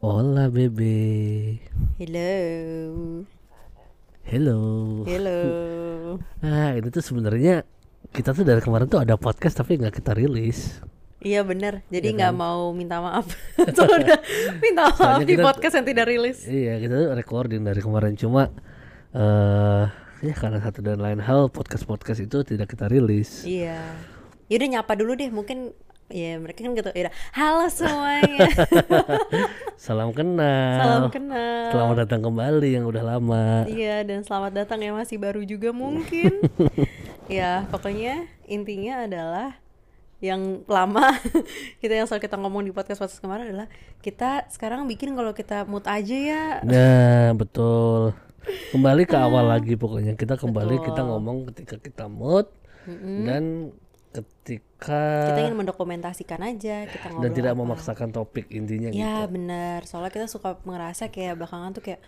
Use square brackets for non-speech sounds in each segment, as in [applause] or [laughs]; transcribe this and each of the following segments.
Hola bebe. Hello. Hello. Hello. [laughs] Nah ini tuh sebenarnya kita tuh dari kemarin tuh ada podcast tapi nggak kita rilis. Iya bener, Iya jadi nggak kan? mau minta maaf. [laughs] Soalnya minta maaf Soalnya di kita- podcast yang tidak rilis. Iya kita tuh recording dari kemarin cuma eh ya karena satu dan lain hal podcast podcast itu tidak kita rilis. Iya. Yaudah nyapa dulu deh, mungkin ya mereka kan gitu. Yaudah, halo semuanya. [laughs] Salam kenal. Salam kenal. Selamat datang kembali yang udah lama. Iya, dan selamat datang yang masih baru juga mungkin. [laughs] ya, pokoknya intinya adalah yang lama [laughs] kita yang selalu kita ngomong di podcast podcast kemarin adalah kita sekarang bikin kalau kita mood aja ya Nah betul. Kembali ke awal lagi pokoknya kita kembali kita ngomong ketika kita mood dan ketika kita ingin mendokumentasikan aja kita ngobrol dan tidak apa. memaksakan topik intinya gitu. ya benar soalnya kita suka ngerasa kayak belakangan tuh kayak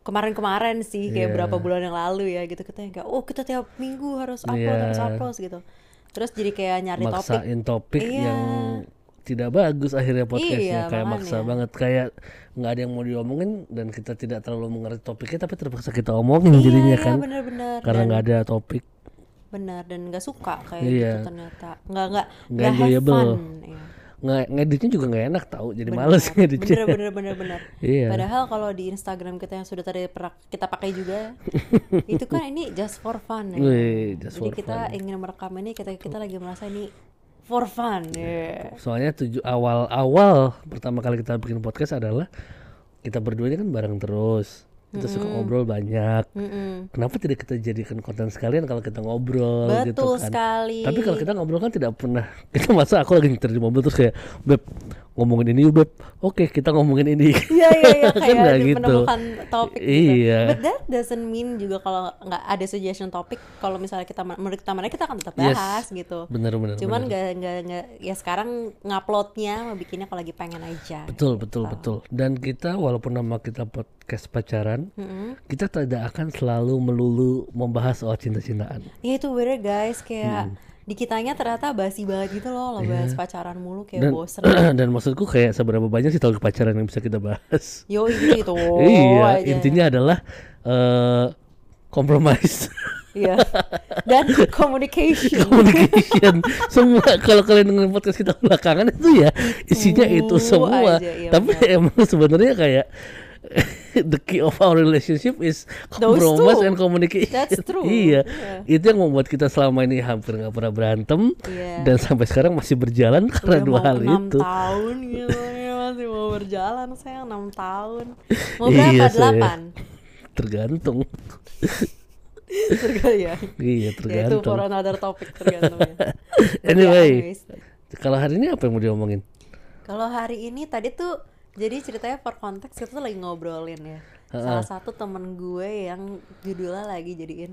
kemarin-kemarin sih kayak Iya. berapa bulan yang lalu ya gitu kita kayak oh kita tiap minggu harus upload Iya. harus upload gitu terus jadi kayak nyari topik maksain topik Iya. yang tidak bagus akhirnya podcastnya Iya, kayak maksa makanya. banget kayak nggak ada yang mau diomongin dan kita tidak terlalu mengerti topiknya tapi terpaksa kita omongin iya, jadinya iya, kan benar-benar karena dan nggak ada topik benar dan nggak suka kayak Iya. gitu ternyata nggak nggak Nggak nggak enjoyable. fun ya. nge ngeditnya juga nggak enak tahu jadi males [laughs] ngeditnya bener bener bener bener Iya. padahal kalau di Instagram kita yang sudah tadi pernah kita pakai juga [laughs] itu kan ini just for fun ya Wih, just jadi for kita ingin merekam ini kita kita lagi merasa ini for fun ya soalnya tujuh awal-awal pertama kali kita bikin podcast adalah kita berdua ini kan bareng terus. Kita suka ngobrol banyak. Mm-mm. kenapa tidak kita jadikan konten sekalian kalau kita ngobrol gitu betul kan? sekali. Tapi kalau kita ngobrol kan tidak pernah [laughs] kita masa aku lagi nyetir di mobil terus kayak beb ngomongin ini yuk beb. Oke kita ngomongin ini. Iya iya iya [laughs] Kan kayak ada gitu. menemukan topik gitu. Iya. But that doesn't mean juga kalau nggak ada suggestion topik kalau misalnya kita menurut kita mana kita akan tetap Yes. bahas gitu. Bener bener. Cuman nggak nggak ya sekarang nguploadnya mau bikinnya kalau lagi pengen aja. betul betul betul. Dan kita walaupun nama kita podcast pacaran, Mm-mm. kita tidak akan selalu melulu membahas soal cinta-cintaan. Ya itu bener guys kayak di kitanya ternyata basi banget gitu loh lo bahas pacaran mulu kayak Dan bosen. [clears throat] dan maksudku kayak seberapa banyak sih topik pacaran yang bisa kita bahas. Yo gitu gitu. [laughs] iya, aja. intinya adalah eh compromise. Iya. Dan communication. [laughs] communication semua kalau kalian dengerin podcast kita belakangan itu ya isinya itu Uh, semua aja, iya tapi emang sebenarnya kayak [laughs] the key of our relationship is Those compromise two. and communication That's true. [laughs] iya Iya. itu yang membuat kita selama ini hampir nggak pernah berantem Iya. dan sampai sekarang masih berjalan karena Udah dua mau hal enam itu tahun gitu ya masih mau berjalan saya enam tahun mau [laughs] Iya, berapa saya. delapan tergantung tergantung ya iya ya itu for tergantung another topic tergantung ya anyway anyways. kalau hari ini apa yang mau diomongin kalau hari ini tadi tuh jadi ceritanya per konteks kita tuh lagi ngobrolin ya. Salah satu temen gue yang judulnya lagi jadiin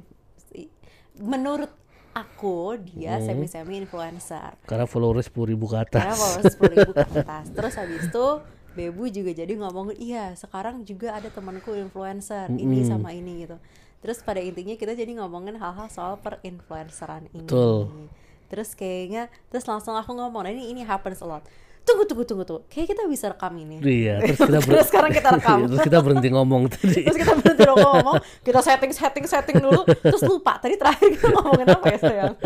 menurut aku dia Hmm. semi semi influencer. Karena followers 10.000 ribu ke atas. Karena followers sepuluh ribu ke atas. [laughs] Terus habis itu Bebu juga jadi ngomongin iya sekarang juga ada temanku influencer ini sama ini gitu. Terus pada intinya kita jadi ngomongin hal-hal soal perinfluenceran ini. Betul. terus kayaknya terus langsung aku ngomong nah ini ini happens a lot tunggu tunggu tunggu tuh kayak kita bisa rekam ini. Iya terus [laughs] kita ber- Terus sekarang kita [laughs] rekam. terus kita berhenti ngomong tadi. Terus kita berhenti ngomong kita setting setting setting dulu. Terus lupa tadi terakhir kita ngomongin apa ya sayang? [laughs]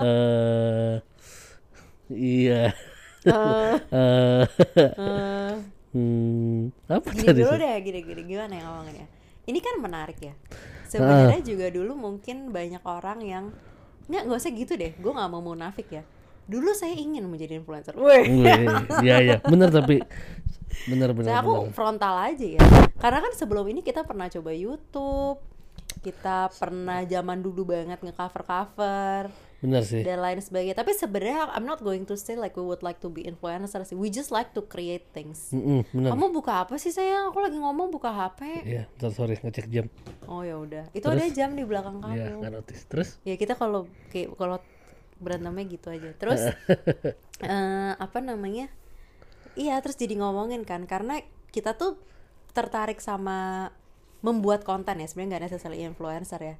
Eh iya. Eh. Eh, hmm, apa gini tadi dulu sih? deh gini gini. Gimana ya ngomongnya ini kan menarik ya. Sebenarnya juga dulu mungkin banyak orang yang nggak nggak usah gitu deh. Gue nggak mau munafik ya dulu saya ingin menjadi influencer. Wih, iya iya. Bener tapi bener bener Saya aku bener. frontal aja ya. Karena kan sebelum ini kita pernah coba YouTube kita pernah zaman dulu banget nge-cover cover bener sih. dan lain sebagainya. Tapi sebenarnya I'm not going to say like we would like to be influencers we just like to create things. Mm-mm, bener. Kamu buka apa sih sayang? Aku lagi ngomong buka HP iya bentar, sorry ngecek jam. Oh ya udah. Itu ada jam di belakang kamu. iya nggak notice. Terus? Ya kita kalau kayak kalau berantemnya gitu aja terus [laughs] eh, apa namanya iya terus jadi ngomongin kan karena kita tuh tertarik sama membuat konten ya sebenarnya nggak necessarily influencer ya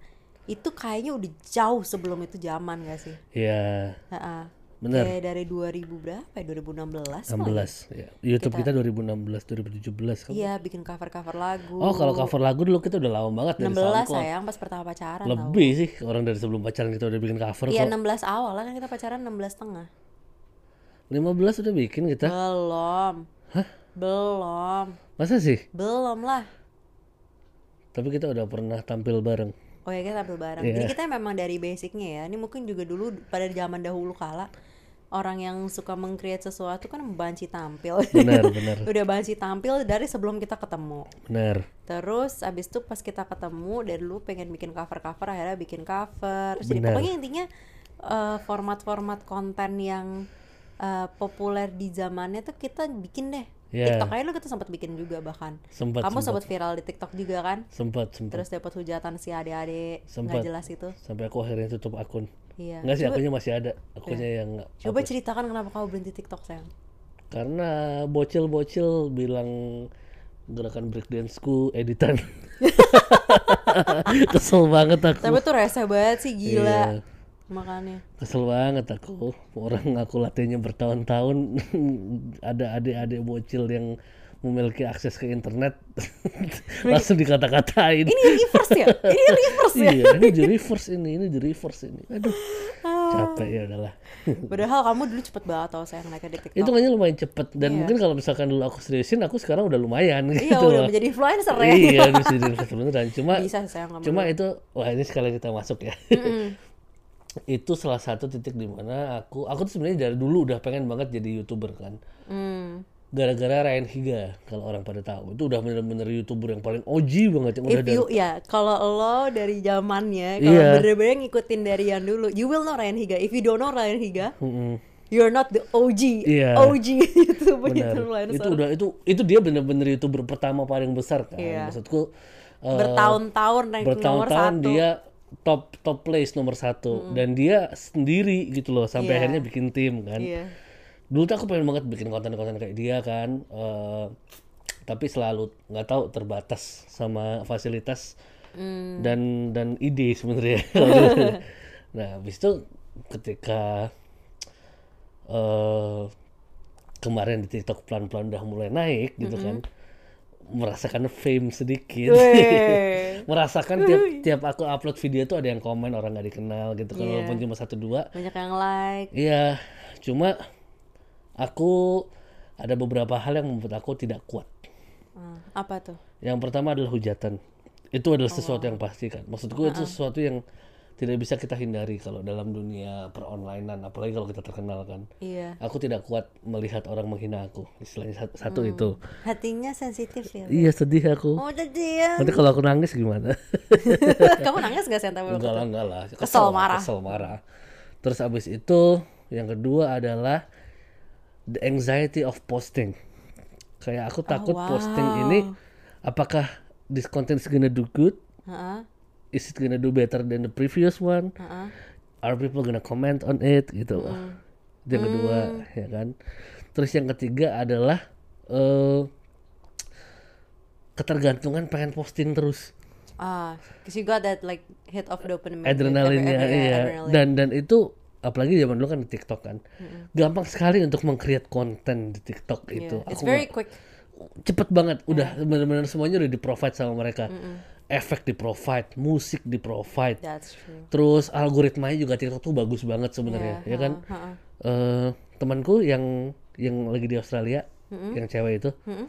itu kayaknya udah jauh sebelum itu zaman gak sih? ya Ha-ha. Bener. Kayak dari 2000 berapa ya? 2016 kali. 16 ya. YouTube kita, 2016 2017 kan Iya, bikin cover-cover lagu. oh kalau cover lagu dulu kita udah lama banget dari 16 SoundCloud sayang pas pertama pacaran tau. lebih sih orang dari sebelum pacaran kita udah bikin cover Iya, kok 16 awal lah kan kita pacaran 16 tengah. 15 udah bikin kita Belum. Belum. masa sih Belum lah. tapi kita udah pernah tampil bareng Oh ya kita tampil bareng. Iya. Jadi kita memang dari basicnya ya. Ini mungkin juga dulu pada zaman dahulu kala orang yang suka meng-create sesuatu kan banci tampil. benar [laughs] benar Udah banci tampil dari sebelum kita ketemu. benar Terus abis itu pas kita ketemu dari dulu pengen bikin cover-cover akhirnya bikin cover. Terus Jadi pokoknya intinya eh, format-format konten yang eh, populer di zamannya tuh kita bikin deh. Iya. TikTok aja lu kita sempat bikin juga bahkan. sempat Kamu sempat viral di TikTok juga kan? sempat sempat Terus dapat hujatan si adik-adik nggak jelas itu. sampai aku akhirnya tutup akun Iya. Enggak sih Coba- akunnya masih ada akunnya yang nggak Coba ceritakan kenapa kamu berhenti TikTok sayang. karena bocil-bocil bilang gerakan breakdanceku editan [laughs] [laughs] kesel banget aku Tapi tuh rese banget sih gila. Iya. Makanya. kesel banget aku orang aku latihannya bertahun-tahun [laughs] ada adik-adik bocil yang memiliki akses ke internet [laughs] langsung dikata-katain Ini reverse ya? [laughs] Ini reverse ya? iya ini di reverse ini ini di reverse ini aduh capek ya udahlah Padahal kamu dulu cepet banget tau sayang naiknya di TikTok. itu kayaknya lumayan cepet dan Iya. mungkin kalau misalkan dulu aku seriusin aku sekarang udah lumayan Iya gitu udah loh. menjadi influencer ya. iya bisa jadi investor beneran cuma Bisa sayang cuma itu wah ini sekalian kita masuk ya itu salah satu titik di mana aku aku tuh sebenarnya dari dulu udah pengen banget jadi youtuber kan Hmm. gara-gara Ryan Higa kalau orang pada tahu itu udah bener-bener youtuber yang paling OG banget yang udah you ya kalau lo dari zamannya kalau Iya. bener-bener ngikutin dari yang dulu, you will know Ryan Higa. If you don't know Ryan Higa, Mm-mm. you're not the OG. Iya. OG influencer. [laughs] itu udah itu itu dia bener-bener youtuber pertama paling besar kan Iya. maksudku eh, bertahun-tahun nomor bertahun-tahun satu. dia top top place nomor satu dan dia sendiri gitu loh sampai Iya. akhirnya bikin tim kan Iya. dulu tuh aku pengen banget bikin konten-konten kayak dia kan eh, tapi selalu nggak tahu terbatas sama fasilitas Hmm. dan dan ide sebenarnya [laughs] nah habis itu ketika eh kemarin di TikTok pelan-pelan udah mulai naik gitu kan merasakan fame sedikit [laughs] merasakan tiap tiap aku upload video tuh ada yang komen orang nggak dikenal gitu Iya. walaupun cuma satu dua Banyak yang like. Iya, cuma aku ada beberapa hal yang membuat aku tidak kuat. Ah, apa tuh? Yang pertama adalah hujatan. Itu adalah sesuatu Oh. yang pasti kan. Maksudku itu sesuatu yang tidak bisa kita hindari kalau dalam dunia peronlinean, apalagi kalau kita terkenal kan. Iya. Aku tidak kuat melihat orang menghina aku. Istilahnya satu, Hmm. itu. Hatinya sensitif ya. Iya sedih aku. Oh, jadi ya. Nanti kalau aku nangis gimana? [laughs] Kamu nangis gak sih enggak lah, enggak lah. Kesel, marah. Kesel marah. Terus abis itu yang kedua adalah the anxiety of posting. Kayak aku takut Oh, wow. posting ini apakah this content is gonna do good? Heeh. Is it gonna do better than the previous one? Heeh. Are people gonna comment on it gitu loh. Hmm. Itu Yang kedua ya kan. Terus yang ketiga adalah eh ketergantungan pengen posting terus. Ah, cause you got that like hit of dopamine. adrenalinnya every- every- iya adrenaline. dan dan itu apalagi zaman dulu kan di TikTok kan gampang sekali untuk meng-create konten di TikTok Yeah. itu It's aku very quick. cepet banget udah benar-benar semuanya udah di provide sama mereka efek di provide musik di provide That's true. terus algoritmanya juga TikTok tuh bagus banget sebenarnya Yeah, ya kan uh-uh, uh-uh. Eh, temanku yang yang lagi di Australia yang cewek itu Mm-mm.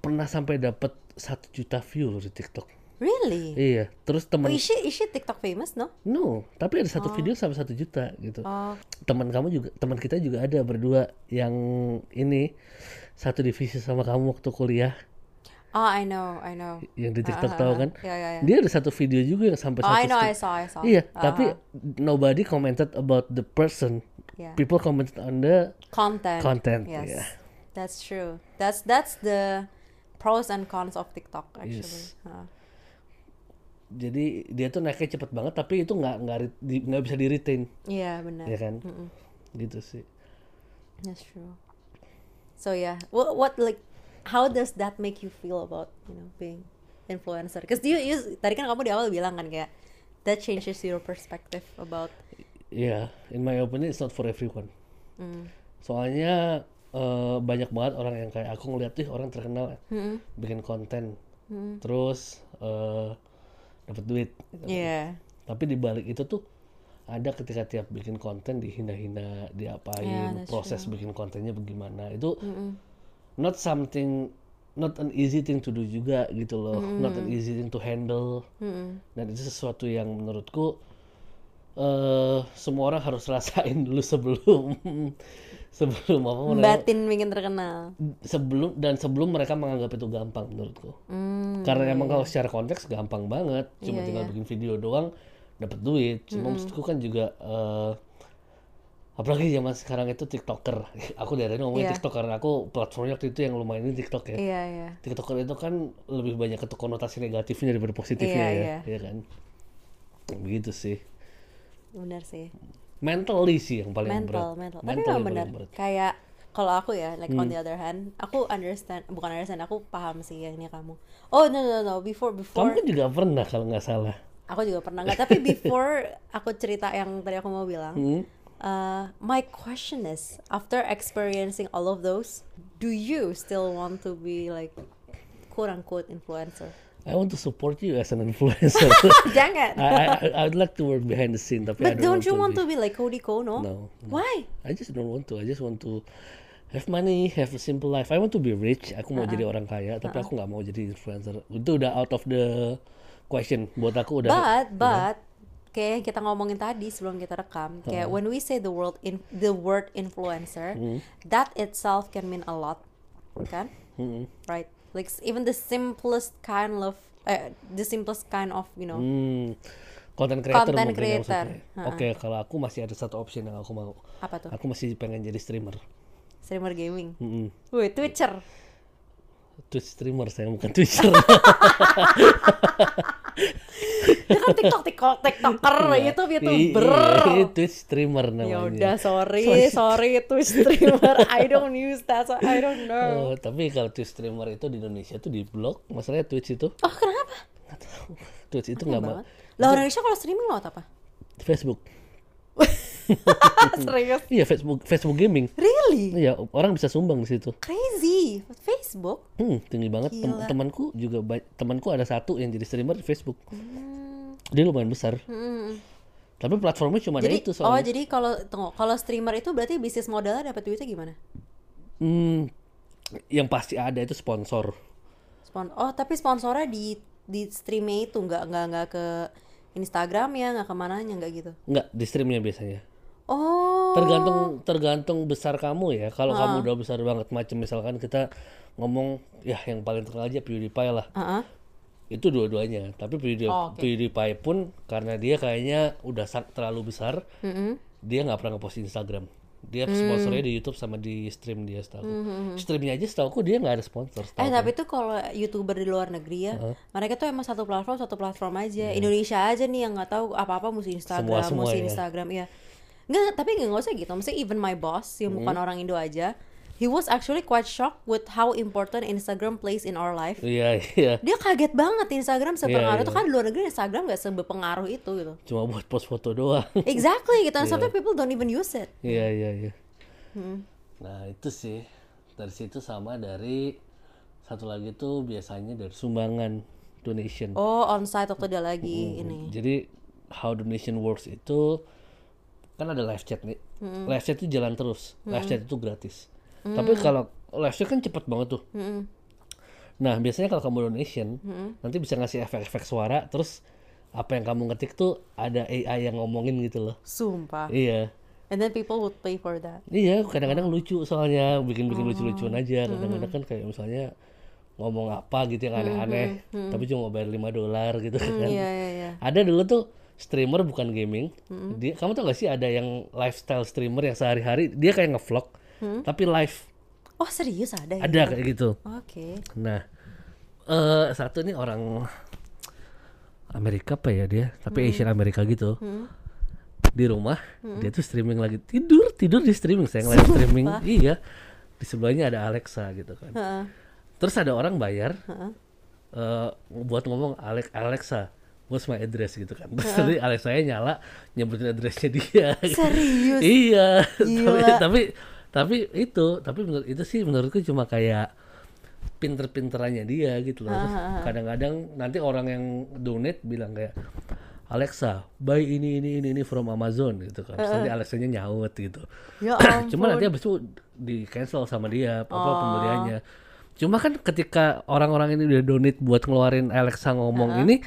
pernah sampai dapat satu juta view loh di TikTok Really? iya terus Oh, teman is she is she TikTok famous no? no tapi ada satu video sampai satu juta gitu Oh, teman kamu juga teman kita juga ada berdua yang ini satu divisi sama kamu waktu kuliah oh I know, I know. yang di TikTok Ah, tahu ah, kan ah. Ya, ya, ya. dia ada satu video juga yang sampai Oh, I satu know, I saw, I saw. iya Ah, tapi nobody commented about the person Yeah. people commented on the Content. content Yes. ya That's true. That's that's the pros and cons of TikTok actually. Yes. Ah. jadi dia tuh naiknya cepet banget tapi itu nggak nggak nggak bisa di retain Iya, benar. ya kan gitu sih That's true. So yeah, what what like how does that make you feel about you know being influencer? Because you, you tadi kan kamu di awal bilang kan kayak that changes your perspective about Yeah, in my opinion it's not for everyone. mm, Soalnya eh, banyak banget orang yang kayak aku ngeliat tuh orang terkenal mm, bikin konten, mm. terus eh dapat duit. gitu. yeah Tapi di balik itu tuh ada ketika tiap bikin konten dihina-hina, diapain, Yeah, proses bikin kontennya bagaimana. Itu Mm-mm. Not something not an easy thing to do juga gitu loh. Not an easy thing to handle. Mm-mm. Dan itu sesuatu yang menurutku eh semua orang harus rasain dulu sebelum [laughs] sebelum apa batin bikin terkenal sebelum dan sebelum mereka menganggap itu gampang menurutku. mm. Karena emang kalau secara konteks gampang banget, cuma Iya, tinggal iya. bikin video doang dapat duit. Cuma maksudku kan juga eh apalagi zaman sekarang itu TikToker. [laughs] Aku dari tadi ngomongin Iya. TikTok karena aku platformnya waktu itu yang lumayan ini TikTok ya. iya iya TikToker itu kan lebih banyak itu konotasi negatifnya daripada positifnya Iya, ya, iya. ya kan. Begitu sih. benar sih Mentally sih yang paling mental berat. mental tapi Mental yang benar kayak kalau aku ya like Hmm. on the other hand aku understand bukan understand aku paham sih yang ini kamu oh no no no before Kamu before kan juga pernah kalau nggak salah. aku juga pernah nggak tapi [laughs] before aku cerita yang tadi aku mau bilang Hmm? Uh, my question is after experiencing all of those do you still want to be like quote unquote influencer I want to support you as an influencer. [laughs] jangan I, I, I- I would like to work behind the scene, tapi I but don't don't you want be. to be like Cody Kono No, why I just don't want to. I just want to have money, have a simple life. I want to be rich. Aku mau jadi orang kaya, tapi aku nggak mau jadi influencer. Itu udah out of the question. Buat aku udah. But but kayak yang kita ngomongin tadi sebelum kita rekam, kayak when we say the word in the word influencer, that itself can mean a lot, kan? Mm-mm. Right? Like even the simplest kind of eh, the simplest kind of you know. Hmm, content creator Content ya creator. Oke, kalau aku masih ada satu option yang aku mau. Apa tuh? Aku masih pengen jadi streamer. Streamer gaming. Mm-mm. Wih, Twitcher. Twitch streamer saya bukan Twitcher. [laughs] Dia kan TikTok, TikTok, TikToker gitu, Iya, YouTuber. iya, Twitch streamer Ya namanya. udah, sorry, sorry, Twitch streamer. I don't use that, so I don't know. Oh, tapi kalau Twitch streamer itu di Indonesia tuh di blok, masalahnya Twitch itu Oh, kenapa? nggak tahu. Twitch itu nggak mau. Lah orang Indonesia kalau streaming lewat apa? Facebook. [laughs] Serius? Iya Facebook Facebook gaming. Really? Iya orang bisa sumbang di situ. Crazy. Facebook? Hmm, tinggi banget. Tem- temanku juga temanku ada satu yang jadi streamer di Facebook. Hmm. Dia lumayan besar. Hmm. Tapi platformnya cuma ada Jadi, itu oh soalnya. jadi kalau tunggu, kalau streamer itu berarti bisnis modalnya dapat duitnya gimana? Hmm, yang pasti ada itu sponsor. Spon oh tapi sponsornya di di streamnya itu nggak nggak nggak ke Instagram ya nggak ke mananya nggak gitu? Enggak, di streamnya biasanya. Oh. Tergantung tergantung besar kamu ya. Kalau kamu udah besar banget macam misalkan kita ngomong ya yang paling terkenal aja PewDiePie lah. Heeh. Itu dua-duanya. Tapi Pewdie- Oh, oke. PewDiePie pun karena dia kayaknya udah terlalu besar, Mm-mm. dia nggak pernah ngepost di Instagram. Dia sponsornya di YouTube sama di stream dia setahu. Streamnya aja setahu aku dia nggak ada sponsor. Eh tapi tuh kalau youtuber di luar negeri ya, mereka tuh emang satu platform satu platform aja. Indonesia aja nih yang nggak tahu apa-apa mesti Instagram, Semua- semua mesti ya. Instagram ya. Nggak, tapi nggak usah gitu. Maksudnya even my boss yang bukan orang Indo aja, he was actually quite shocked with how important Instagram plays in our life. Iya iya. Dia kaget banget Instagram sepengaruh Iya, itu iya. kan di luar negeri Instagram nggak seberpengaruh itu gitu. Cuma buat post foto doang. [laughs] Exactly gitu. And sometimes people don't even use it. Iya iya iya. Hmm. Nah itu sih dari situ sama dari satu lagi tuh biasanya dari sumbangan donation. Oh, on site waktu dia lagi ini. Jadi how donation works itu kan ada live chat nih. Live chat itu jalan terus. Live chat itu gratis. Tapi kalau live kan cepet banget tuh. Mm-mm. Nah biasanya kalau kamu donation nanti bisa ngasih efek-efek suara terus apa yang kamu ngetik tuh ada AI yang ngomongin gitu loh. Sumpah. Iya. And then people would pay for that. Iya, kadang-kadang lucu soalnya bikin-bikin lucu-lucuan aja. Kadang-kadang kan kayak misalnya ngomong apa gitu yang aneh-aneh, tapi cuma bayar 5 dolar gitu kan. Iya, iya, iya. Ada dulu tuh streamer bukan gaming. Dia kamu tau gak sih ada yang lifestyle streamer yang sehari-hari dia kayak ngevlog tapi live. Oh, serius ada ya? Ada kayak gitu. Oke. Nah, eh satu nih orang Amerika apa ya dia, tapi Asian Amerika gitu. Di rumah dia tuh streaming lagi tidur tidur di streaming saya live streaming. Iya. Di sebelahnya ada Alexa gitu kan. Heeh. Terus ada orang bayar Heeh. eh, buat ngomong Alex Alexa what's my address gitu kan terus tadi Alexa nyala nyebutin addressnya dia Serius? iya tapi, tapi tapi itu tapi menurut itu sih menurutku cuma kayak pinter-pinterannya dia gitu loh. Terus kadang-kadang nanti orang yang donate bilang kayak Alexa buy ini ini ini ini from Amazon gitu kan. Terus nanti Alexanya nyaut gitu. Ya [clears throat] cuma nanti habis itu di cancel sama dia apa Oh. pembeliannya. Cuma kan ketika orang-orang ini udah donate buat ngeluarin Alexa ngomong ini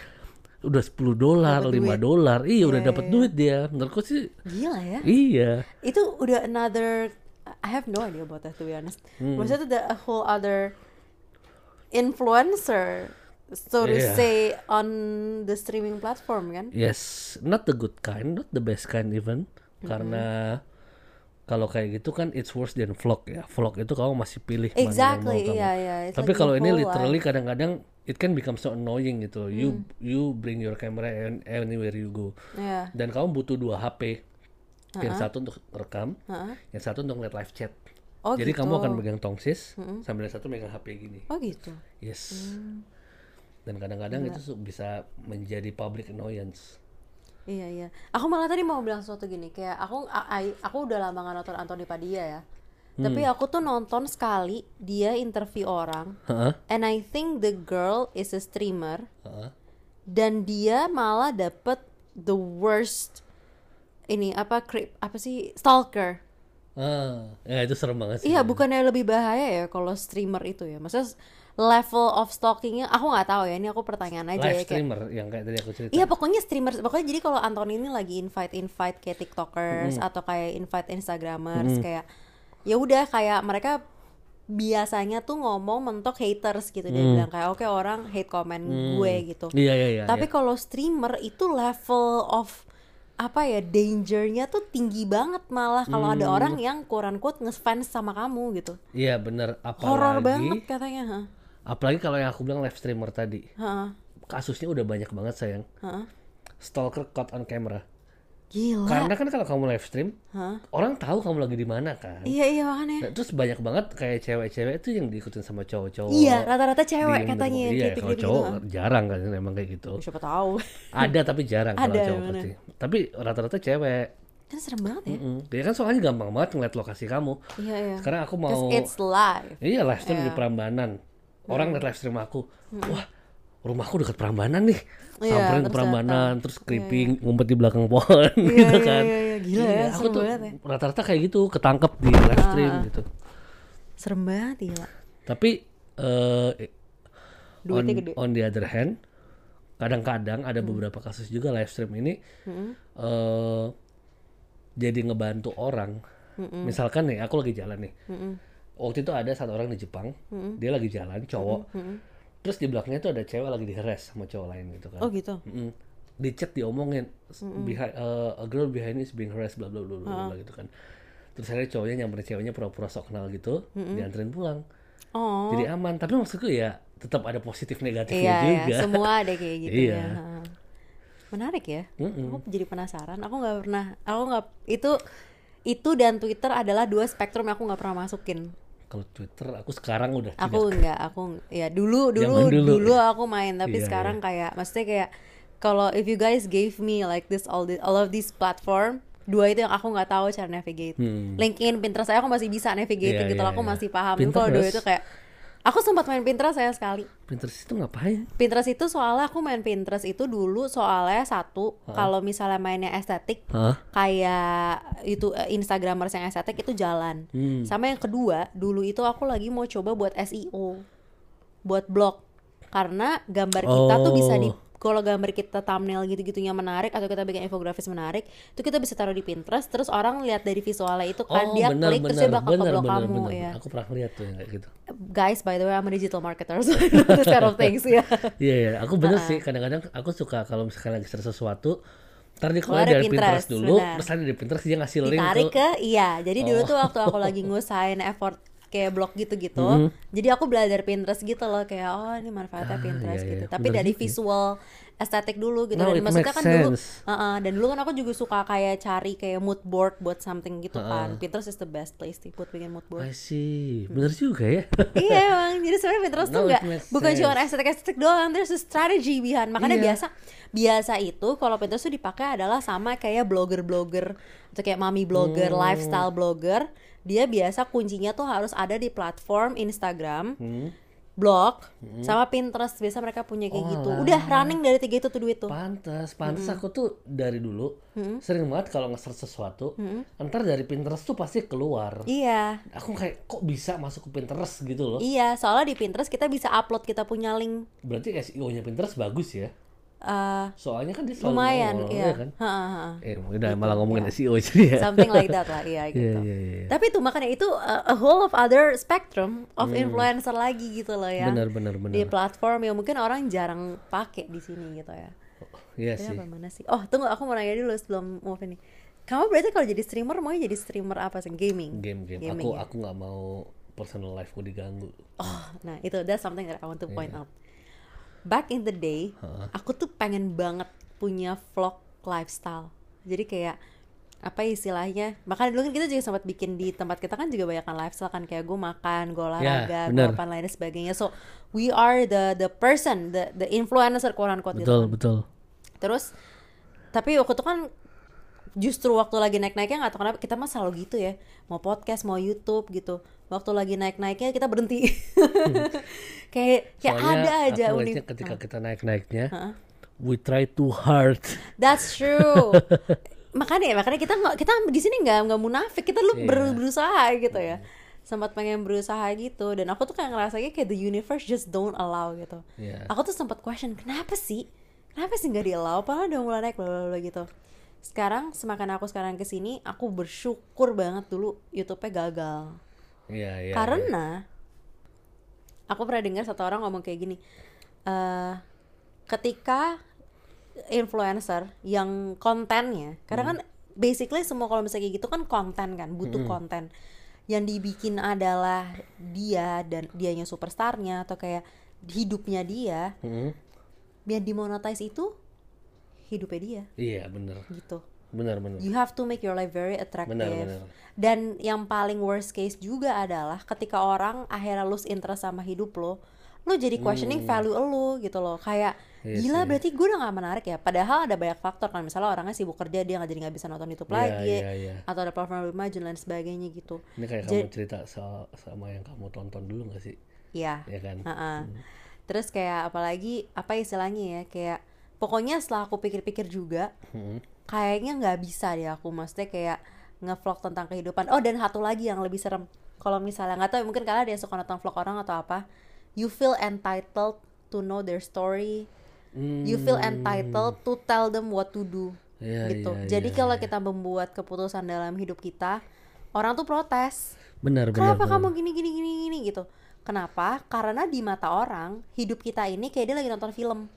udah 10 dolar 5 dolar. Iya udah dapat duit dia. Menurutku sih Gila ya. iya. Itu udah another I have no idea about that to be honest. Hmm. Maksudnya udah a whole other influencer so to Iya. say on the streaming platform kan? Yes, not the good kind, not the best kind even. Karena kalau kayak gitu kan it's worse than vlog ya. Vlog itu kamu masih pilih mana yang Exactly, mau kamu. iya, iya. Tapi like kalau the ini literally kadang-kadang it can become so annoying gitu. You Hmm. you bring your camera an- anywhere you go. Iya. Dan kamu butuh dua HP. Yang satu untuk rekam, Heeh. yang satu untuk ngeliat live chat. Oh Jadi gitu. kamu akan pegang tongsis, sambil yang satu megang HP gini. Oh gitu. Yes. Dan kadang-kadang itu bisa menjadi public annoyance. Iya iya. Aku malah tadi mau bilang sesuatu gini, kayak aku I- aku udah lama gak nonton Anthony Padilla ya. Tapi aku tuh nonton sekali dia interview orang, Heeh. and I think the girl is a streamer, Heeh. dan dia malah dapet the worst ini apa creep apa sih stalker. Ah, ya itu serem banget sih. Iya, bukannya lebih bahaya ya kalau streamer itu ya? Maksudnya level of stalkingnya aku nggak tahu ya. Ini aku pertanyaan aja live ya kayak. streamer yang kayak tadi aku cerita. Iya pokoknya streamer pokoknya jadi kalau Anton ini lagi invite invite kayak tiktokers Hmm. atau kayak invite instagramers kayak ya udah kayak mereka biasanya tuh ngomong mentok haters gitu dia bilang kayak oke orang hate comment gue gitu Hmm. Iya iya iya. tapi kalau streamer itu level of apa ya dangernya tuh tinggi banget malah kalau ada Hmm. orang yang quote quote ngefans sama kamu gitu Iya bener. Apalagi horor banget katanya ha apalagi kalau yang aku bilang live streamer tadi. ha Kasusnya udah banyak banget sayang. ha Stalker caught on camera. Gila Karena kan kalau kamu live stream, Hah? orang tahu kamu lagi di mana kan. iya iya makanya Nah, terus banyak banget kayak cewek-cewek itu yang diikutin sama cowok-cowok. Iya, rata-rata cewek katanya gitu. Iya, kalau gitu. cowok jarang kan emang kayak gitu. Siapa tahu. Ada tapi jarang kalau Ada, cowok bener. pasti. Tapi rata-rata cewek. Kan serem banget ya. Mm-mm. Dia kan soalnya gampang banget ngeliat lokasi kamu. Iya, iya. Sekarang aku mau it's live. Iya live stream di Prambanan. Orang liat live stream aku. Wah, rumahku dekat Prambanan nih. Iya, Samperin ke terus Prambanan, terus creeping, ngumpet di belakang pohon [laughs] gitu iya, kan. iya, iya. Gila ya, aku tuh ya. rata-rata kayak gitu, ketangkep di live stream gitu. Serem banget gila. Tapi eh on, gede. on the other hand, kadang-kadang ada beberapa kasus juga live stream ini eh jadi ngebantu orang. Misalkan nih, aku lagi jalan nih. Waktu itu ada satu orang di Jepang, dia lagi jalan, cowok. Terus di belakangnya tuh ada cewek lagi diheres sama cowok lain gitu kan. Oh gitu. Mm-mm. Di chat diomongin, behind, uh, a girl behind is being harassed, bla bla bla bla bla gitu kan. Terus akhirnya cowoknya nyamperin ceweknya pura-pura sok kenal gitu, dianterin pulang. Oh. Jadi aman, tapi maksudku ya tetap ada positif negatifnya Iya, juga. iya, semua ada kayak gitu Iya. ya. Menarik ya. Mm-mm. Aku jadi penasaran. Aku nggak pernah. Aku nggak itu itu dan Twitter adalah dua spektrum yang aku nggak pernah masukin. Kalau Twitter aku sekarang udah Aku tidak. nggak, aku ya dulu dulu dulu. dulu, aku main tapi Iya, sekarang kayak maksudnya kayak kalau if you guys gave me like this all the, all of these platform dua itu yang aku nggak tahu cara navigate. Hmm. LinkedIn, Pinterest saya aku masih bisa navigate Iya, gitu iya, loh, aku iya. masih paham. Kalau dua itu kayak aku sempat main Pinterest saya sekali. Pinterest itu ngapain? Pinterest itu soalnya aku main Pinterest itu dulu soalnya satu kalau misalnya mainnya estetik kayak itu eh, Instagramers yang estetik itu jalan. Hmm. Sama yang kedua, dulu itu aku lagi mau coba buat SEO. Buat blog. Karena gambar kita tuh bisa di Oh. Kalau gambar kita thumbnail gitu-gitunya menarik atau kita bikin infografis menarik, itu kita bisa taruh di Pinterest terus orang lihat dari visualnya itu kan Oh, dia benar, klik terus benar, dia bakal ke benar, blog benar, kamu benar. ya. Aku pernah lihat tuh kayak gitu. Guys, by the way, I'm a digital marketer [laughs] so this kind of things ya. Iya, iya, aku bener sih. Kadang-kadang aku suka kalau misalkan lagi search sesuatu, ntar di Keluar dari dari Pinterest, Pinterest, dulu, benar. terus nanti di Pinterest dia ngasih link ditarik ke, ke iya jadi dulu Oh. tuh waktu aku lagi [laughs] ngusahain effort kayak blog gitu-gitu Mm-hmm. jadi aku belajar Pinterest gitu loh kayak oh ini manfaatnya Ah, Pinterest iya, gitu iya. tapi Bener dari juga visual estetik dulu gitu No, dan maksudnya kan dulu sense. Heeh, dan dulu kan aku juga suka kayak cari kayak mood board buat something gitu kan Pinterest is the best place to put bikin mood board I see. Bener juga ya. [laughs] iya emang jadi sebenarnya Pinterest tuh No, it nggak makes bukan cuma sense. estetik-estetik doang there's a strategy behind makanya Iya. biasa biasa itu kalau Pinterest tuh dipakai adalah sama kayak blogger-blogger atau kayak mami blogger Hmm. lifestyle blogger dia biasa kuncinya tuh harus ada di platform Instagram Hmm. blog sama Pinterest. Biasa mereka punya kayak Oh, gitu udah running dari tiga itu tuh duit tuh. Pantes, pantes aku tuh dari dulu sering banget kalau nge-search sesuatu, ntar dari Pinterest tuh pasti keluar. iya. Aku kayak kok bisa masuk ke Pinterest gitu loh. iya soalnya di Pinterest kita bisa upload kita punya link. Berarti SEO-nya Pinterest bagus ya. Eh, Soalnya kan dia selalu lumayan nongol, iya ya kan? Ha, ha, ha. Eh, udah malah ngomongin SEO jadi ya. something like that lah iya [laughs] gitu Iya, iya, iya. tapi itu makanya itu uh, a whole of other spectrum of influencer lagi gitu loh ya Hmm. Benar, benar, benar. di platform yang mungkin orang jarang pakai di sini gitu ya Iya Tadi sih. apa mana sih oh tunggu aku mau nanya dulu sebelum move ini kamu berarti kalau jadi streamer mau jadi streamer apa sih gaming Game-game. Gaming Aku ya? aku nggak mau personal life-ku diganggu. oh nah itu that's something that I want to point out back in the day aku tuh pengen banget punya vlog lifestyle jadi kayak apa istilahnya makanya dulu kan kita juga sempat bikin di tempat kita kan juga banyak kan lifestyle kan kayak gue makan gue olahraga gue bener. apa lain dan sebagainya so we are the the person the the influencer quote unquote gitu Betul, kan. betul. terus tapi waktu itu kan justru waktu lagi naik-naiknya nggak tahu kenapa kita mah selalu gitu ya mau podcast mau YouTube gitu waktu lagi naik-naiknya kita berhenti. [laughs] Kayak kayak Soalnya ada aja unik. ketika kita naik-naiknya, we try too hard. that's true. [laughs] Makanya makanya kita nggak kita di sini nggak nggak munafik. Kita lu ber- berusaha gitu ya. Sempat pengen berusaha gitu. Dan aku tuh kayak ngerasanya kayak the universe just don't allow gitu. Iya. aku tuh sempat question kenapa sih? Kenapa sih nggak di allow padahal udah mulai naik bla gitu. Sekarang semakin aku sekarang ke sini aku bersyukur banget dulu YouTube-nya gagal Iya, iya. karena aku pernah dengar satu orang ngomong kayak gini eh ketika influencer yang kontennya karena kan basically semua kalau misalnya kayak gitu kan konten kan butuh konten yang dibikin adalah dia dan dianya superstarnya atau kayak hidupnya dia Hmm. biar dimonetize itu hidupnya dia Iya, bener. gitu Bener, bener. you have to make your life very attractive Benar, benar. dan yang paling worst case juga adalah ketika orang akhirnya lose interest sama hidup lo lo jadi questioning value lo gitu loh kayak Hmm. Iya gila sih. berarti gue udah gak menarik ya padahal ada banyak faktor kan misalnya orangnya sibuk kerja dia nggak jadi nggak bisa nonton YouTube Iya, lagi iya, iya. atau ada platform lebih maju dan sebagainya gitu Ini kayak Jadi- kamu cerita soal sama yang kamu tonton dulu gak sih? Iya Ya kan? Ha-ha. Terus kayak apalagi apa istilahnya ya kayak pokoknya setelah aku pikir-pikir juga Hmm. Kayaknya nggak bisa deh aku maksudnya kayak ngevlog tentang kehidupan. Oh dan satu lagi yang lebih serem kalau misalnya nggak tahu mungkin kalian ada yang suka nonton vlog orang atau apa, you feel entitled to know their story. You feel entitled to tell them what to do. Iya, gitu. iya, Jadi iya, kalau kita membuat keputusan dalam hidup kita, orang tuh protes. Benar, benar. Kenapa benar. kamu gini gini gini gini gitu? Kenapa? Karena di mata orang hidup kita ini kayak dia lagi nonton film,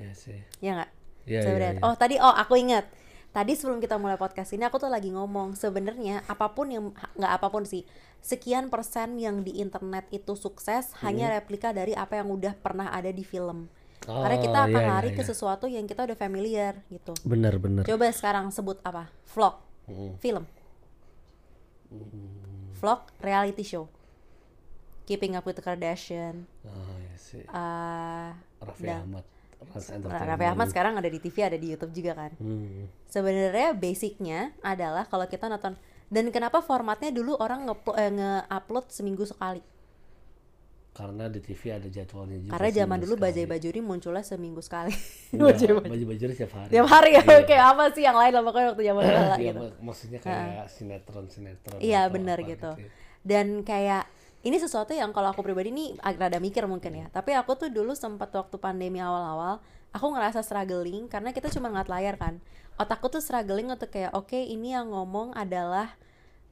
Iya sih. ya nggak? Sebenarnya. iya, iya. Oh tadi, oh aku ingat. Tadi sebelum kita mulai podcast ini aku tuh lagi ngomong sebenarnya apa pun yang nggak apa pun sih sekian persen yang di internet itu sukses hanya replika dari apa yang udah pernah ada di film. Karena kita Oh, akan iya, iya, lari ke iya. sesuatu yang kita udah familiar gitu. Benar, benar. Coba sekarang sebut apa? Vlog, Hmm. film, vlog, reality show, Keeping Up with the Kardashian, Oh, iya sih. eh Raffi. Ahmad. Nah. Raffi Ahmad sekarang ada di TV, ada di YouTube juga kan. Hmm. Sebenarnya basicnya adalah kalau kita nonton dan kenapa formatnya dulu orang eh, nge-upload seminggu sekali? Karena di TV ada jadwalnya juga. Karena zaman dulu. Bajai Bajuri munculnya seminggu sekali. [laughs] Enggak, baju-baju setiap hari. Tiap hari ya, Iya. kayak apa sih yang lain lah pokoknya waktu zaman dulu Iya, gitu. mak- maksudnya kayak sinetron-sinetron. Iya benar apa gitu. ya. Dan kayak ini sesuatu yang kalau aku pribadi nih agak rada mikir mungkin ya. Tapi aku tuh dulu sempat waktu pandemi awal-awal, aku ngerasa struggling karena kita cuma ngeliat layar kan. Otakku tuh struggling untuk kayak oke ini yang ngomong adalah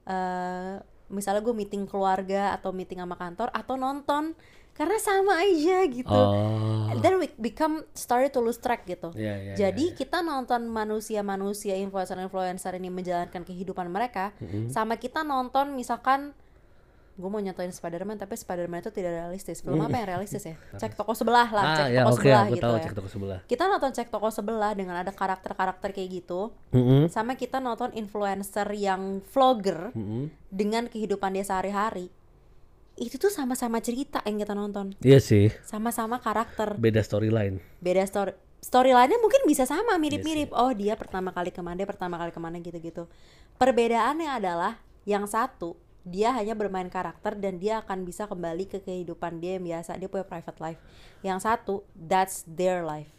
eh misalnya gue meeting keluarga atau meeting sama kantor atau nonton karena sama aja gitu. Oh. And then we become started to lose track gitu. Iya, iya, Jadi kita nonton manusia-manusia influencer-influencer ini menjalankan kehidupan mereka, sama kita nonton misalkan gue mau nyontoin Spider-Man tapi Spider-Man itu tidak realistis. Film apa yang realistis ya? [laughs] Cek toko sebelah lah ah cek ya toko oke sebelah aku gitu tahu ya. cek toko sebelah. Kita nonton cek toko sebelah dengan ada karakter-karakter kayak gitu. Mm-mm. sama kita nonton influencer yang vlogger Mm-mm. dengan kehidupan dia sehari-hari. Itu tuh sama-sama cerita yang kita nonton. Iya sih. Sama-sama karakter. Beda storyline. Beda story storyline-nya mungkin bisa sama mirip-mirip. oh dia pertama kali ke mana dia pertama kali ke mana gitu-gitu. Perbedaannya adalah yang satu dia hanya bermain karakter dan dia akan bisa kembali ke kehidupan dia yang biasa. Dia punya private life. Yang satu that's their life.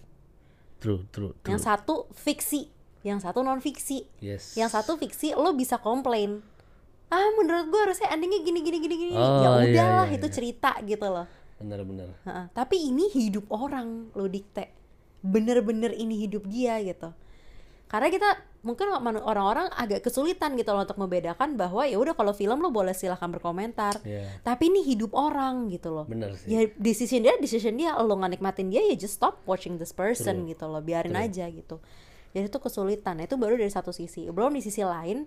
True true true. Yang satu fiksi. Yang satu non fiksi yes. Yang satu fiksi lo bisa komplain. Ah menurut gue harusnya endingnya gini gini gini gini. Oh, ya iya, udahlah iya, itu iya. cerita gitu loh. Benar-benar Ha-ha. Tapi ini hidup orang lo dikte. Bener-bener ini hidup dia gitu. Karena kita mungkin orang-orang agak kesulitan gitu loh untuk membedakan bahwa ya udah kalau film lo boleh silahkan berkomentar. Iya. Tapi ini hidup orang gitu loh. benar sih Ya decision dia, decision dia lo nggak nikmatin dia ya just stop watching this person True. gitu loh, biarin True. aja gitu. Jadi itu kesulitan. Itu baru dari satu sisi. Belum di sisi lain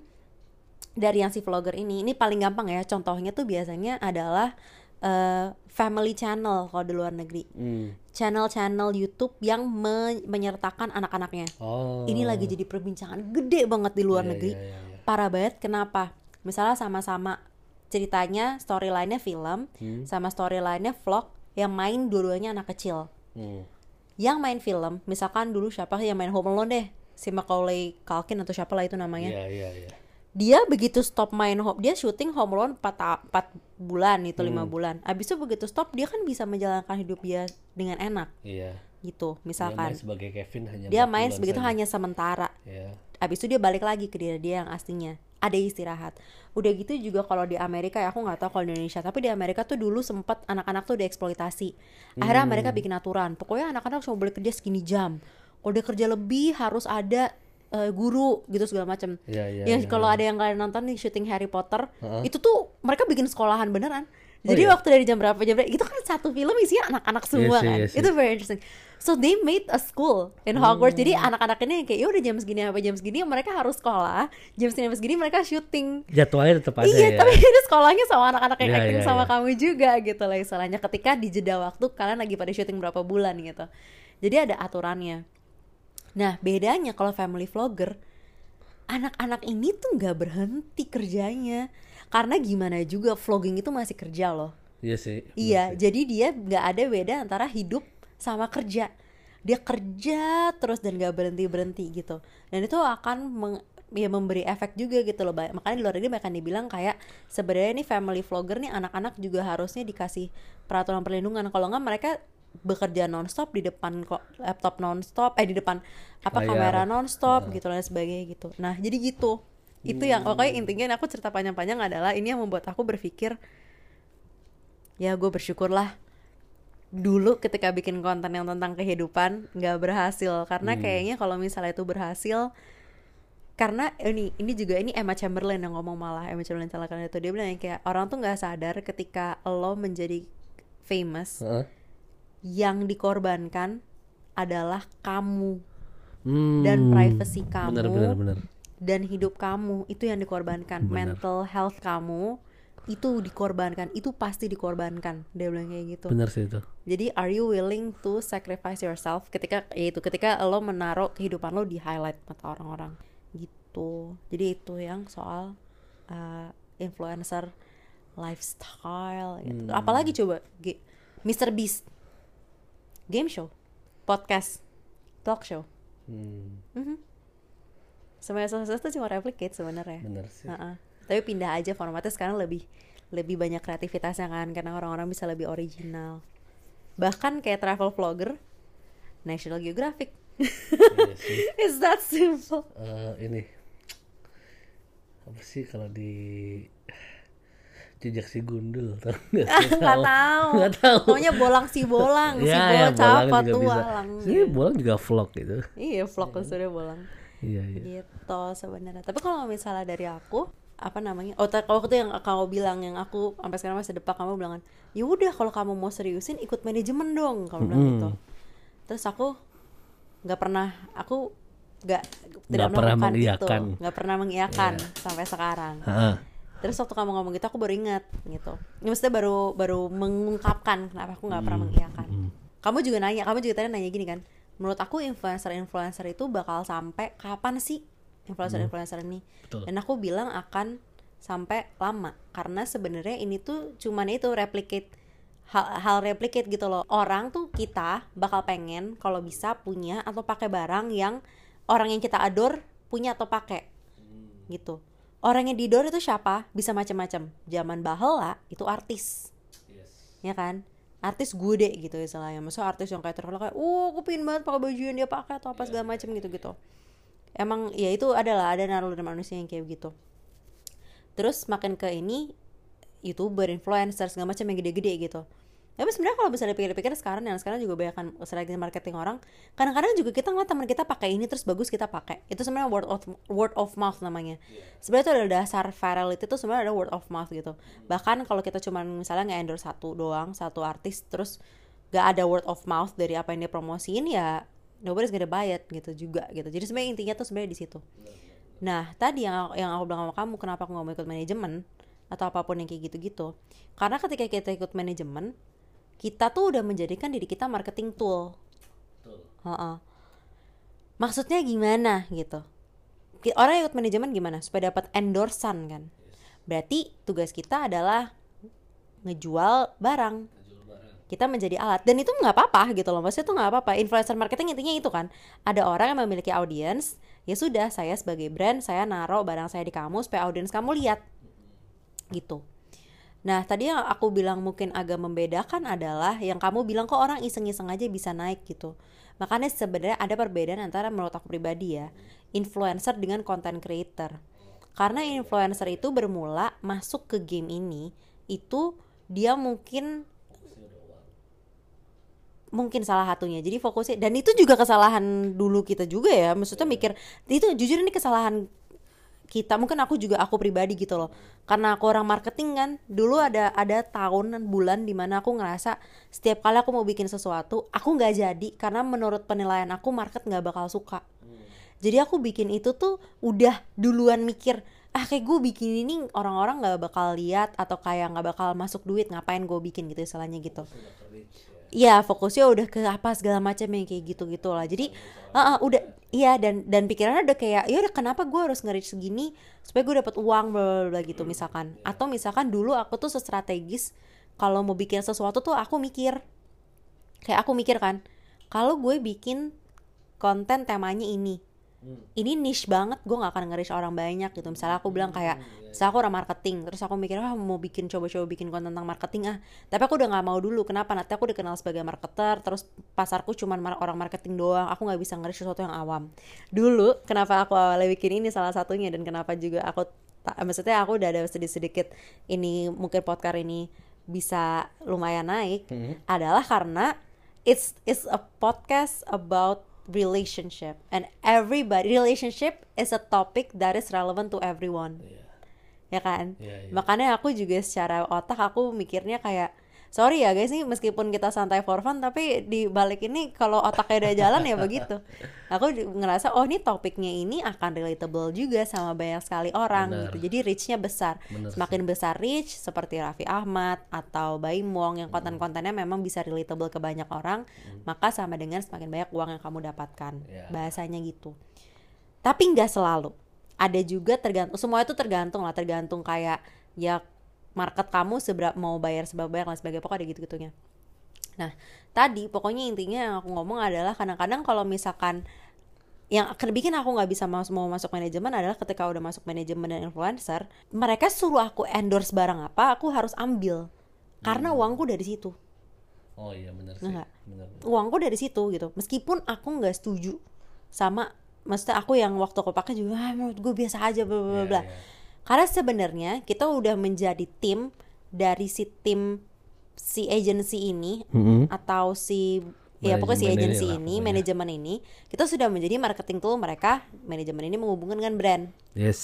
dari yang si vlogger ini, ini paling gampang ya. Contohnya tuh biasanya adalah eh, family channel kalau di luar negeri. Hmm. Channel-channel YouTube yang me- menyertakan anak-anaknya. oh Ini lagi jadi perbincangan gede banget di luar Iya, negeri. iya, iya, iya. Parah banget. Kenapa? Misalnya sama-sama ceritanya storyline-nya film, Hmm. sama storyline-nya vlog yang main dua-duanya anak kecil. Hmm. Yang main film, misalkan dulu siapa yang main Home Alone deh, si Macaulay Culkin atau siapa lah itu namanya. iya iya iya Dia begitu stop main home, dia syuting Home Alone 4, 4 bulan itu lima Hmm. bulan. Abis itu begitu stop dia kan bisa menjalankan hidup dia dengan enak iya gitu. dia main Misalkan sebagai Kevin hanya dia main sebegitu saja. hanya sementara. Iya. Abis itu dia balik lagi ke diri dia yang aslinya. Ada istirahat. Udah gitu juga kalau di Amerika ya aku nggak tahu kalau di Indonesia, tapi di Amerika tuh dulu sempet anak-anak tuh dieksploitasi. Akhirnya Hmm. Amerika bikin aturan. Pokoknya anak-anak cuma boleh kerja segini jam. Kalau dia kerja lebih harus ada eh, guru gitu segala macam. Iya, iya, yang iya, kalau iya. ada yang kalian nonton nih syuting Harry Potter, Heeh. itu tuh mereka bikin sekolahan beneran. Oh, Jadi iya? waktu dari jam berapa jam berapa itu kan satu film isinya anak-anak semua kan. sih. Itu very interesting. So they made a school in Hogwarts. Jadi Hmm. anak-anak ini kayak ya udah jam segini apa jam segini mereka harus sekolah. Jam segini apa segini mereka syuting. jadwalnya tetap ada iya, ya tapi [laughs] itu sekolahnya sama anak-anak yang Iya, acting iya, sama iya. kamu juga gitu lah istilahnya. Ketika di jeda waktu kalian lagi pada syuting berapa bulan gitu. Jadi ada aturannya. Nah bedanya kalau family vlogger, anak-anak ini tuh nggak berhenti kerjanya. Karena gimana juga vlogging itu masih kerja loh. iya sih Iya, sih. jadi dia nggak ada beda antara hidup sama kerja. Dia kerja terus dan gak berhenti berhenti gitu. Dan itu akan meng- ya memberi efek juga gitu loh. Makanya di luar negeri bahkan dibilang kayak sebenarnya nih family vlogger nih anak-anak juga harusnya dikasih peraturan perlindungan. Kalau nggak mereka bekerja nonstop di depan kok laptop nonstop, eh di depan apa Layar. kamera nonstop gitu dan sebagainya gitu. Nah jadi gitu. Itu yang pokoknya intinya aku cerita panjang-panjang adalah ini yang membuat aku berpikir ya gue bersyukurlah dulu ketika bikin konten yang tentang kehidupan nggak berhasil karena kayaknya kalau misalnya itu berhasil karena ini ini juga ini Emma Chamberlain yang ngomong malah Emma Chamberlain salah itu dia bilang kayak orang tuh nggak sadar ketika lo menjadi famous Heeh. Yang dikorbankan adalah kamu Hmm, dan privacy kamu benar benar benar. dan hidup kamu. Itu yang dikorbankan. Benar. mental health kamu itu dikorbankan. Itu pasti dikorbankan. Dia bilang kayak gitu. Benar sih itu. Jadi are you willing to sacrifice yourself ketika yaitu ketika lo menaruh kehidupan lo di highlight mata orang-orang? Gitu. Jadi itu yang soal uh, influencer lifestyle gitu. Hmm. apalagi coba G- Mr Beast game show. Podcast. Talk show. Hmm, semuanya sukses itu cuma replicate sebenarnya. Benar sih. Heeh. Tapi pindah aja formatnya sekarang lebih lebih banyak kreativitasnya kan karena orang-orang bisa lebih original. Bahkan kayak travel vlogger National Geographic. iya sih. [laughs] It's that simple. Eh, ini. Apa sih kalau di jejak si gundul [laughs] nggak? Nggak tahu. nggak tahu Pokoknya bolang si bolang, [laughs] si ya, ya, bolang juga bisa petualang. sih bolang juga vlog gitu Iya, vlog sudah bolang. iya iya Gitu sebenarnya. Tapi kalau misalnya dari aku apa namanya? Oh, kalau itu yang kamu bilang yang aku sampai sekarang masih depak kamu bilang ya udah kalau kamu mau seriusin ikut manajemen dong kamu bilang gitu. Terus aku nggak pernah aku nggak tidak pernah mengiyakan. nggak pernah mengiyakan sampai sekarang Heeh. Terus waktu kamu ngomong gitu aku baru ingat gitu. Ya, maksudnya baru baru mengungkapkan kenapa aku nggak pernah mengiyakan. Kamu juga nanya kamu juga tadi nanya gini kan menurut aku influencer-influencer itu bakal sampai kapan sih influencer-influencer ini? Betul. dan aku bilang akan sampai lama karena sebenarnya ini tuh cuman itu replicate hal, hal replicate gitu loh. Orang tuh kita bakal pengen kalau bisa punya atau pakai barang yang orang yang kita adore punya atau pakai gitu orang yang didor itu siapa? Bisa macam-macam. Zaman bahela itu artis. Ya kan? Artis gue deh gitu istilahnya. Maksudnya artis yang kayak terkenal kayak uh aku pingin banget pakai baju yang dia pakai atau apa segala macam gitu gitu emang ya itu adalah ada naluri manusia yang kayak gitu terus makin ke ini youtuber influencer segala macam yang gede-gede gitu tapi sebenarnya kalau bisa dipikir-pikir sekarang dan sekarang juga banyak kan strategi marketing orang kadang-kadang juga kita ngeliat teman kita pakai ini terus bagus kita pakai. Itu sebenarnya word of word of mouth namanya. Sebenarnya itu adalah dasar virality itu sebenarnya ada word of mouth gitu. Bahkan kalau kita cuma misalnya nge-endorse satu doang satu artis terus gak ada word of mouth dari apa yang dia promosiin ya nobody's gonna buy it gitu juga gitu. Jadi sebenarnya intinya tuh sebenarnya di situ. Nah, tadi yang yang aku bilang sama kamu, kenapa aku nggak mau ikut manajemen atau apa pun yang kayak gitu-gitu? Karena ketika kita ikut manajemen, kita tuh udah menjadikan diri kita marketing tool. Heeh. Maksudnya gimana gitu? Orang yang ikut manajemen gimana? Supaya dapat endorsan kan? Berarti tugas kita adalah ngejual barang. Kita menjadi alat. Dan itu nggak apa-apa gitu loh. Maksudnya itu nggak apa-apa. Influencer marketing intinya itu kan? Ada orang yang memiliki audiens ya sudah saya sebagai brand saya naruh barang saya di kamu supaya audiens kamu lihat. Gitu nah tadi yang aku bilang mungkin agak membedakan adalah yang kamu bilang kok orang iseng-iseng aja bisa naik gitu. Makanya sebenarnya ada perbedaan antara menurut aku pribadi ya influencer dengan content creator. Karena influencer itu bermula masuk ke game ini itu dia mungkin mungkin salah satunya. Jadi fokusnya dan itu juga kesalahan dulu kita juga ya. Maksudnya mikir itu jujur ini kesalahan kita mungkin aku juga aku pribadi gitu loh. Karena aku orang marketing kan dulu ada ada tahun dan bulan di mana aku ngerasa setiap kali aku mau bikin sesuatu aku nggak jadi. Karena menurut penilaian aku market nggak bakal suka. Jadi aku bikin itu tuh udah duluan mikir ah kayak gue bikin ini orang-orang nggak bakal lihat atau kayak nggak bakal masuk duit ngapain gue bikin? gitu istilahnya gitu Iya fokusnya udah ke apa segala macam yang kayak gitu gitu lah. Jadi uh, uh, udah iya dan dan pikirannya udah kayak ya udah kenapa gue harus nge-reach segini supaya gue dapat uang? Bla gitu misalkan. Atau misalkan dulu aku tuh strategis kalau mau bikin sesuatu tuh aku mikir. Kayak aku mikir kan kalau gue bikin konten temanya ini ini niche banget gue nggak akan nge-reach orang banyak gitu. Misalnya aku bilang kayak misalnya aku orang marketing terus aku mikir ah mau bikin coba-coba bikin konten tentang marketing ah. Tapi aku udah nggak mau dulu. Kenapa? Nanti aku dikenal sebagai marketer terus pasarku cuma orang marketing doang. Aku nggak bisa nge-reach sesuatu yang awam. Dulu kenapa aku awalnya bikin ini salah satunya dan kenapa juga aku maksudnya aku udah ada sedikit-sedikit ini mungkin podcast ini bisa lumayan naik adalah karena it's it's a podcast about relationship. And everybody relationship is a topic that is relevant to everyone. Ya kan? Iya, iya. makanya aku juga secara otak aku mikirnya kayak sorry ya guys nih meskipun kita santai for fun tapi di balik ini kalau otaknya udah jalan ya begitu. Aku ngerasa oh ini topiknya ini akan relatable juga sama banyak sekali orang Benar. gitu. Jadi reachnya besar. Benar semakin besar reach seperti Raffi Ahmad atau Baim Wong yang konten-kontennya memang bisa relatable ke banyak orang maka sama dengan semakin banyak uang yang kamu dapatkan. Ya. bahasanya gitu. Tapi nggak selalu. Ada juga tergantung semua itu tergantung lah. Tergantung kayak ya market kamu seberapa mau bayar seberapa banyak dan sebagainya pokoknya ada gitu gitunya nah tadi pokoknya intinya yang aku ngomong adalah kadang-kadang kalau misalkan yang akan bikin aku nggak bisa mas mau masuk manajemen adalah ketika udah masuk manajemen dan influencer mereka suruh aku endorse barang apa aku harus ambil karena uangku dari situ Oh iya benar sih. Enggak. Benar. uangku dari situ gitu meskipun aku nggak setuju sama maksudnya aku yang waktu aku pakai juga ah, menurut gue biasa aja bla bla bla Iya, bla iya. Karena sebenarnya kita udah menjadi tim dari si tim si agency ini Mm-mm. atau si ya pokoknya si Manajemen ini agency ini, pokoknya. manajemen ini kita sudah menjadi marketing tool mereka manajemen ini menghubungkan dengan brand Yes.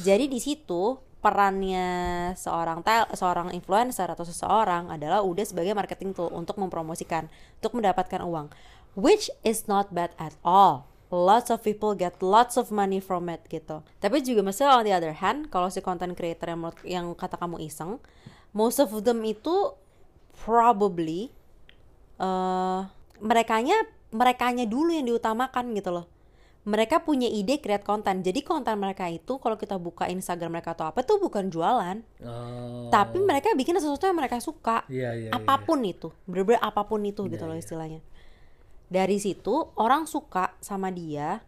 jadi di situ perannya seorang tel seorang influencer atau seseorang adalah udah sebagai marketing tool untuk mempromosikan, untuk mendapatkan uang, which is not bad at all. Lots of people get lots of money from it gitu. Tapi juga maksudnya on the other hand kalau si content creator yang yang kata kamu iseng most of them itu probably eh merekanya merekanya dulu yang diutamakan gitu loh. Mereka punya ide create konten jadi konten mereka itu kalau kita buka Instagram mereka atau apa tuh bukan jualan. Oh. tapi mereka bikin sesuatu yang mereka suka. Iya, iya, iya. apa pun itu. Bener-bener apa pun itu gitu loh istilahnya dari situ orang suka sama dia.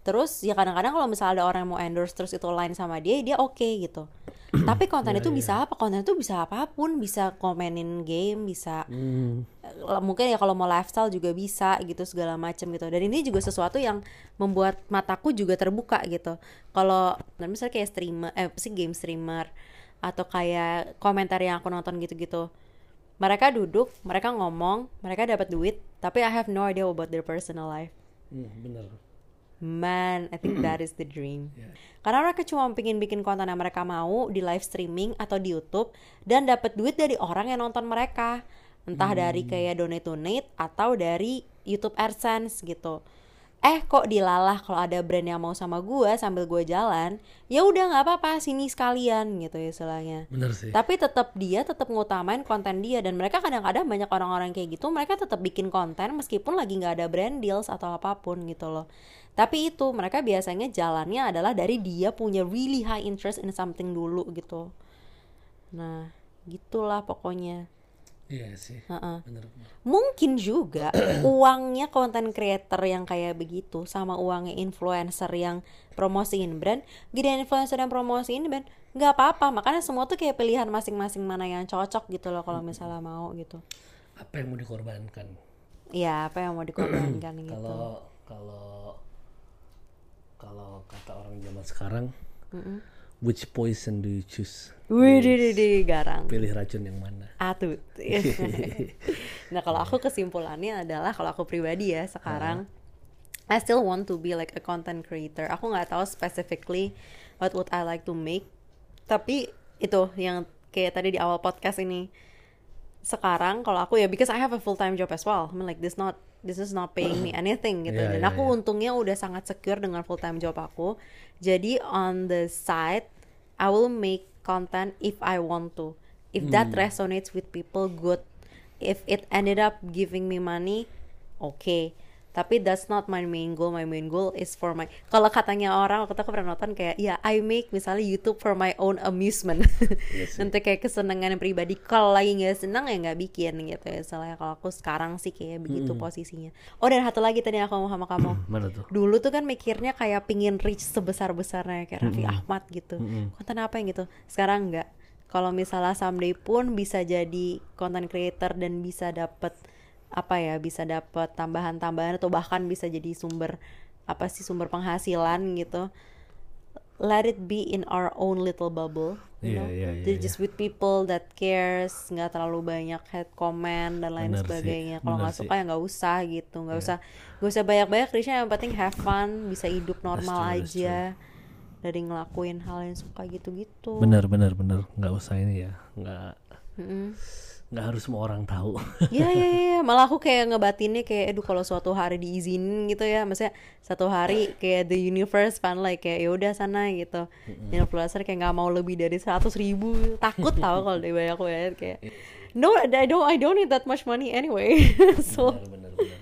Terus ya kadang-kadang kalau misalnya ada orang yang mau endorse terus itu line sama dia dia oke gitu. [clears throat] Tapi konten Iya, itu bisa apa? Konten itu bisa apa pun. Bisa komenin game bisa eh, mungkin ya kalau mau lifestyle juga bisa gitu segala macam gitu. Dan ini juga sesuatu yang membuat mataku juga terbuka gitu. Kalau misalnya kayak streamer eh sih game streamer? Atau kayak komentar yang aku nonton gitu-gitu mereka duduk mereka ngomong mereka dapat duit tapi I have no idea about their personal life Hmm, bener. Man, I think that is the dream. [clears throat] Yeah. Karena mereka cuma pengen bikin konten yang mereka mau di live streaming atau di YouTube dan dapat duit dari orang yang nonton mereka. Entah dari kayak donate donate atau dari YouTube AdSense gitu. Eh kok dilalah kalau ada brand yang mau sama gua sambil gua jalan, ya udah nggak apa-apa sini sekalian gitu istilahnya. Bener sih. Tapi tetap dia tetap ngutamain konten dia dan mereka kadang-kadang banyak orang-orang kayak gitu mereka tetap bikin konten meskipun lagi nggak ada brand deals atau apa pun gitu loh. Tapi itu mereka biasanya jalannya adalah dari dia punya really high interest in something dulu gitu. Nah, gitulah pokoknya. Iya sih. Heeh. Bener. bener. Mungkin juga [clears throat] uangnya content creator yang kayak begitu sama uangnya influencer yang promosiin brand, gede influencer yang promosiin brand, nggak apa-apa. Makanya semua tuh kayak pilihan masing-masing mana yang cocok gitu loh kalau misalnya mau gitu. Apa yang mau dikorbankan? Iya, apa yang mau dikorbankan [clears throat] gitu. Kalau kalau kalau kata orang zaman sekarang, which poison do you choose? Wih, di, di, di, garang. Pilih racun yang mana? Atut. [laughs] nah, kalau aku kesimpulannya adalah kalau aku pribadi ya sekarang I still want to be like a content creator. Aku nggak tahu specifically what would I like to make. Tapi itu yang kayak tadi di awal podcast ini. Sekarang kalau aku ya because I have a full time job as well. I mean like this not this is not paying me anything gitu. Yeah, Dan yeah, aku yeah. untungnya udah sangat secure dengan full time job aku. Jadi on the side I will make content if I want to. If that resonates with people, good. If it ended up giving me money, okay. Tapi that's not my main goal. My main goal is for my. Kalau katanya orang, waktu aku pernah nonton kayak, ya I make misalnya YouTube for my own amusement. Iya sih. Untuk kayak kesenangan pribadi. Kalau lagi nggak senang ya nggak bikin gitu ya. Soalnya kalau aku sekarang sih kayak begitu posisinya. Oh dan satu lagi tadi aku ngomong sama kamu [clears throat] Mana tuh? dulu tuh kan mikirnya kayak pingin reach sebesar besarnya kayak Raffi Ahmad gitu konten apa yang gitu sekarang enggak kalau misalnya someday pun bisa jadi content creator dan bisa dapet apa ya bisa dapet tambahan-tambahan atau bahkan bisa jadi sumber apa sih sumber penghasilan gitu let it be in our own little bubble you Iya, know iya, iya, Jadi iya. just with people that cares nggak terlalu banyak head comment dan lain Bener sebagainya kalau nggak suka ya nggak usah gitu nggak usah nggak usah banyak-banyak Krisya yang penting have fun bisa hidup normal true, that's aja dari ngelakuin hal yang suka gitu-gitu Bener bener bener. Nggak usah ini ya. Nggak Mm-mm. Nggak harus semua orang tahu. [laughs] Iya iya iya malah aku kayak ngebatinnya kayak aduh kalau suatu hari diizinin gitu ya maksudnya satu hari kayak the universe fan like kayak ya udah sana gitu influencer kayak nggak mau lebih dari seratus ribu takut tau [laughs] kalau dia banyak banget kayak no I don't I don't need that much money anyway [laughs] so bener bener bener.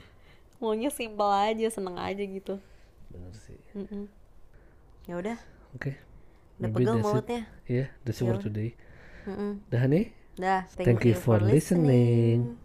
maunya simple aja seneng aja gitu Bener sih. Ya udah Oke. udah Maybe pegel that's mulutnya Iya, that's it Ya for udah. today. Mm-mm. Dah nih. Dah Thank you for listening.